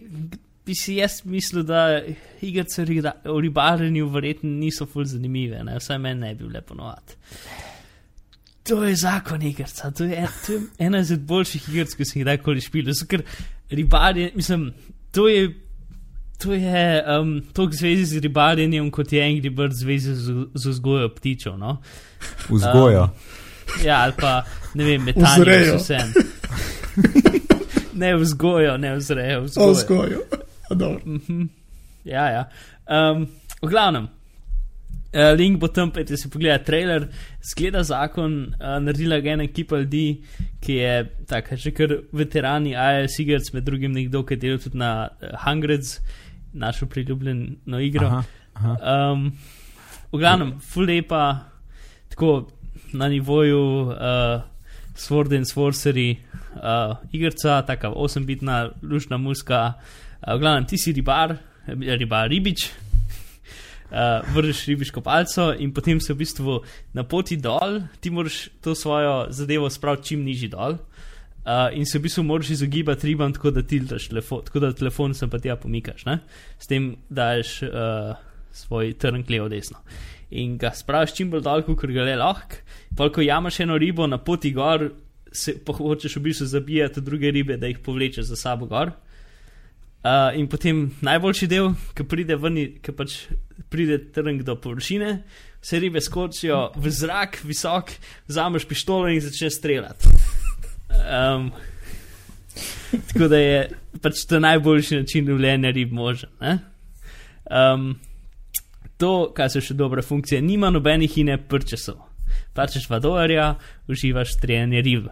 Speaker 3: bi si jaz mislil, da igrice o ribarjenju verjetno niso fully zanimive, ne? vsaj meni ne bi bile ponovadi. To je zakon igrica, to je, to je ena izmed boljših igric, ki sem jih kdajkoli špil. Ker ribarje, mislim, to je. To je um, toliko zvezi z ribarjenjem, kot je Angry Bird zvezi z, z vzgojo ptičev. No?
Speaker 1: Vzgoja.
Speaker 3: Ja, ali pa ne vem, metanje vsem. [LAUGHS] ne vzgojo, ne vzrejo,
Speaker 2: O
Speaker 3: vzgojo.
Speaker 2: vzgoju. A, dobro.
Speaker 3: Mhm. Ja, ja. Um, v glavnem, uh, link bo tam, pejte si pogledati trailer. Zgleda zakon, uh, naredila ga ena ekipa ljudi, ki je tako, že kar veterani IS igrc, med drugim nekdo, ki je delal tudi na uh, Hungreds, našo priljubljeno igro.
Speaker 1: Aha, aha.
Speaker 3: Um, v glavnem, full lepa, tako na nivoju uh, Sword and Sorcery, uh, igrica, taka 8-bitna, lušna muska. Uh, v glavnem, ti si ribar, ribar, ribič. Uh, vržeš ribiško palco, in potem se v bistvu na poti dol, ti moraš to svojo zadevo spraviti čim nižji dol. Uh, in se v bistvu moraš izogibati ribam, tako da tiltaš telefon, tako da telefon sem pa tja pomikaš, ne? s tem daš uh, svoj trnk levo desno. In ga spraviš čim bolj dol, kot ga le lahko. Ko jamaš eno ribo na poti gor, se pa hočeš v bistvu zabijati druge ribe, da jih povlečeš za sabo gor. Uh, in potem najboljši del, ki pride ven, ki pač pride trnk do površine, vse ribe skočijo v zrak, visok, vzameš pištolo in začneš streljati. Um, [LAUGHS] tako da je pač to najboljši način lovljenja rib možen. ne. Um, to, kar so še dobre funkcije, nima nobenih ine prčesov. Plačeš 2 dolarja, uživaš trenje rib.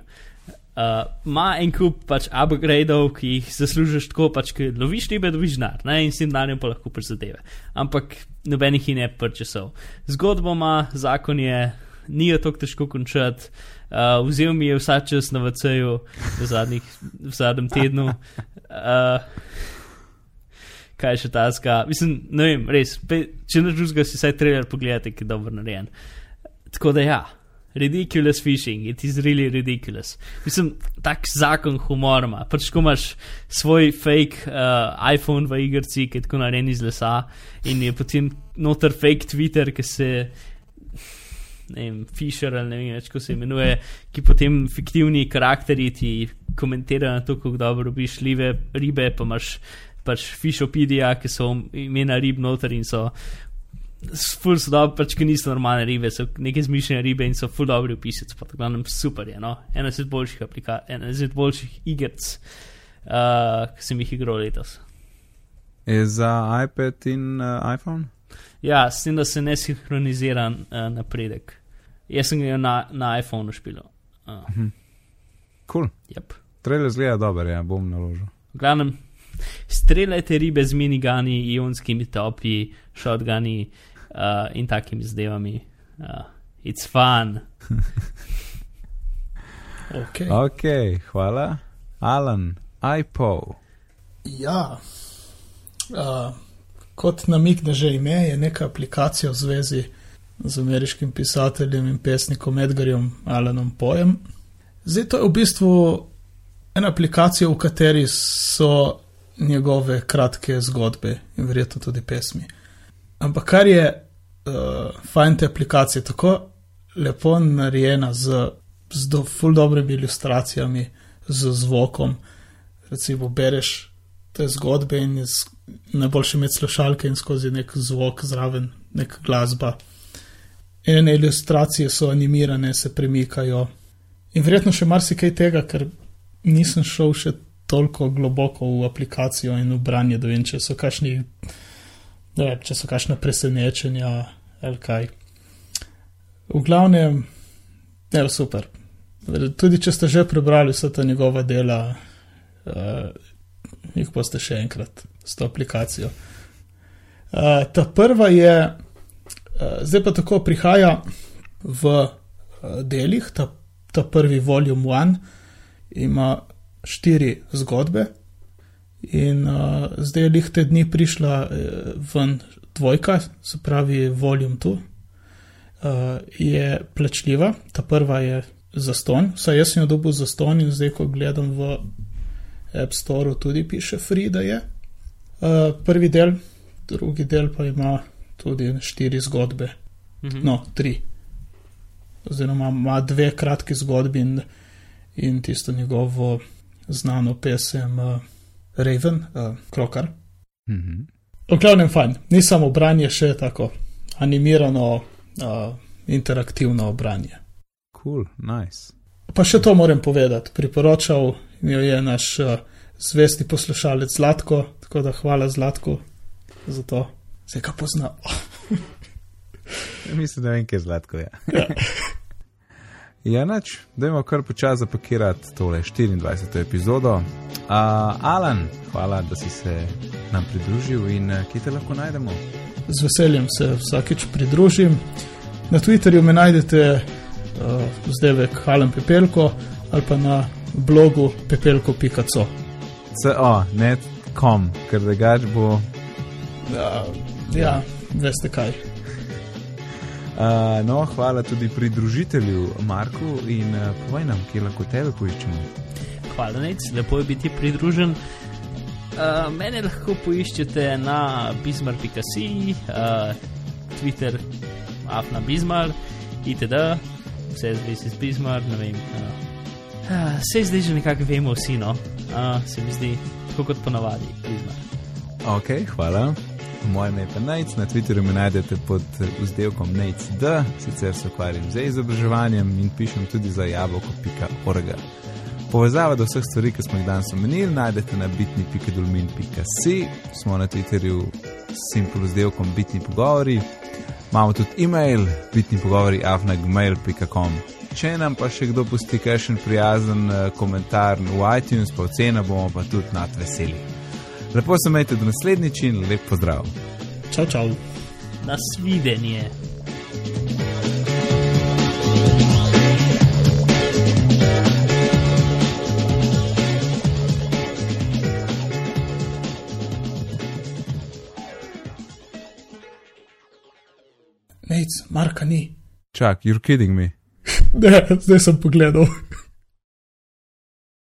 Speaker 3: Uh, Ma en kup pač upgradeov, ki jih zaslužiš tako, pač, ki loviš ribe, dobiš denar, ne, in s tem denarjem pa lahko prizadeve. Ampak nobenih ine prčesov. Zgodbo ima, zakon je, ni jo tako težko končati. Uh, vzel mi je vsak čas na VC-ju v, zadnjih- v zadnjem tednu. Uh, kaj še taska. Mislim, ne vem, res, pe, če ne drugega si vsaj trailer pogledate, ki je dobro narejen. Tako da ja, ridiculous fishing, it is really ridiculous. Mislim, tak zakon humor ima. Pač ko imaš svoj fake uh, iPhone v igrci, ki je tako narejen iz lesa in je potem noter fake Twitter, ki se. Vem, Fisher ali ne vem več, kako se imenuje, ki potem fiktivni karakteri ti komentirajo na to, kako dobro robiš ribe, ribe pa imaš pač Fishopedija, ki so imena rib noter in so ful so dobro, pač ki niso normalne ribe, so neke zmišljene ribe in so ful dobri opisati, pa tako nam super je, no, ena izmed boljših aplikacij, ena izmed boljših igrc, uh, ki sem jih igral letos.
Speaker 1: Je za iPad in uh, iPhone?
Speaker 3: Ja, s tem, da se ne sinhronizira uh, napredek. Jaz sem ga na, na iPhonu špil. Uh,
Speaker 1: Cool.
Speaker 3: yep.
Speaker 1: Trailer zgleda dober, ja, bom naložil.
Speaker 3: V glavnem, streljajte ribe z minigani, ionskimi topi, shotguni uh, in takimi zadevami. Uh, it's fun. [LAUGHS]
Speaker 2: Okay.
Speaker 1: Ok, hvala. Alan, iPo.
Speaker 2: Ja, uh, kot namigne že ime, je neka aplikacija v zvezi z ameriškim pisateljem in pesnikom Edgarjem Alanom Pojem. Zdaj to je v bistvu ena aplikacija, v kateri so njegove kratke zgodbe in verjetno tudi pesmi. Ampak kar je uh, fajn te aplikacije, tako lepo narejena z, z do, ful dobrimi ilustracijami, z zvokom. Recimo, bereš te zgodbe in je z- najboljše imeti slušalke in skozi nek zvok zraven, nek glasba. Ene ilustracije so animirane, se premikajo. In verjetno še marsikaj tega, ker nisem šel še toliko globoko v aplikacijo in v branje, da vem, če so kakšni, ne vem, če so kakšne presenečenja ali kaj. V glavnem, je super. Tudi če ste že prebrali vse ta njegova dela, uh, jih boste še enkrat s to aplikacijo. Uh, ta prva je, uh, zdaj pa tako prihaja v uh, delih, ta, ta prvi volume one ima štiri zgodbe In uh, zdaj je lih te dni prišla uh, ven dvojka, se pravi Volume 2. Uh, je plačljiva, ta prva je za ston, vsaj jaz sem jo dobil za ston in zdaj, ko gledam v App Store, tudi piše free, da je. Uh, prvi del, drugi del pa ima tudi štiri zgodbe,
Speaker 3: Mhm.
Speaker 2: no, tri. Oziroma ima dve kratki zgodbi in, in tisto njegovo znano pesem uh, Raven, uh, Krokar.
Speaker 1: Mhm.
Speaker 2: V glavnem fajn, ni samo branje, še tako animirano, uh, interaktivno branje.
Speaker 1: Cool, nice.
Speaker 2: Pa še to moram povedati, priporočal jo je naš uh, zvesti poslušalec Zlatko, tako da hvala Zlatku za to, se ga pozna.
Speaker 1: Mislim, da vem, kje je zlatko. Ja,
Speaker 2: Ja. [LAUGHS]
Speaker 1: ja nač, dajmo kar počasi zapakirati tole 24. epizodo. Uh, Alan, hvala, da si se nam pridružil in uh, kje te lahko najdemo.
Speaker 2: Z veseljem se vsakeč pridružim. Na Twitterju me najdete uh, zdaj Halen Pepelko ali pa na blogu pepelko.co.
Speaker 1: CO, ne kom, ker drugač bo.
Speaker 2: Ja, ja, veste kaj.
Speaker 1: Uh, no, hvala tudi pridružitelju Marku in uh, povej nam, kje lahko tebe poiščemo.
Speaker 3: Hvala, Nec, lepo je biti pridružen. Uh, mene lahko poiščete na bismar.si, uh, Twitter, afna bismar, itd., vse zvezi z bismar, ne vem. Uh, uh, se zdaj že nekako vemo vsi, no, uh, se mi zdi, tako kot ponavadi, bismar.
Speaker 1: Ok, hvala. Moje ime je pa Najc, na Twitterju me najdete pod vzdelkom NajcD, sicer se ukvarjam z izobraževanjem in pišem tudi za jabolko.org. Povezava do vseh stvari, ki smo jih danes omenili, najdete na bitni.dolmin.si, smo na Twitterju s simpel vzdelkom bitni pogovori, imamo tudi e-mail bitni pogovori afnagmail.com. Če nam pa še kdo pusti kakšen prijazen eh, komentar v iTunes, pa ocena bomo pa tudi nad veseli. Lepo se imejte do naslednjič in lep pozdrav.
Speaker 2: Čau, čau.
Speaker 3: Nasvidenje.
Speaker 2: Nec, Marka ni.
Speaker 1: Čak, you're kidding me. [LAUGHS]
Speaker 2: Ne, zdaj sem pogledal.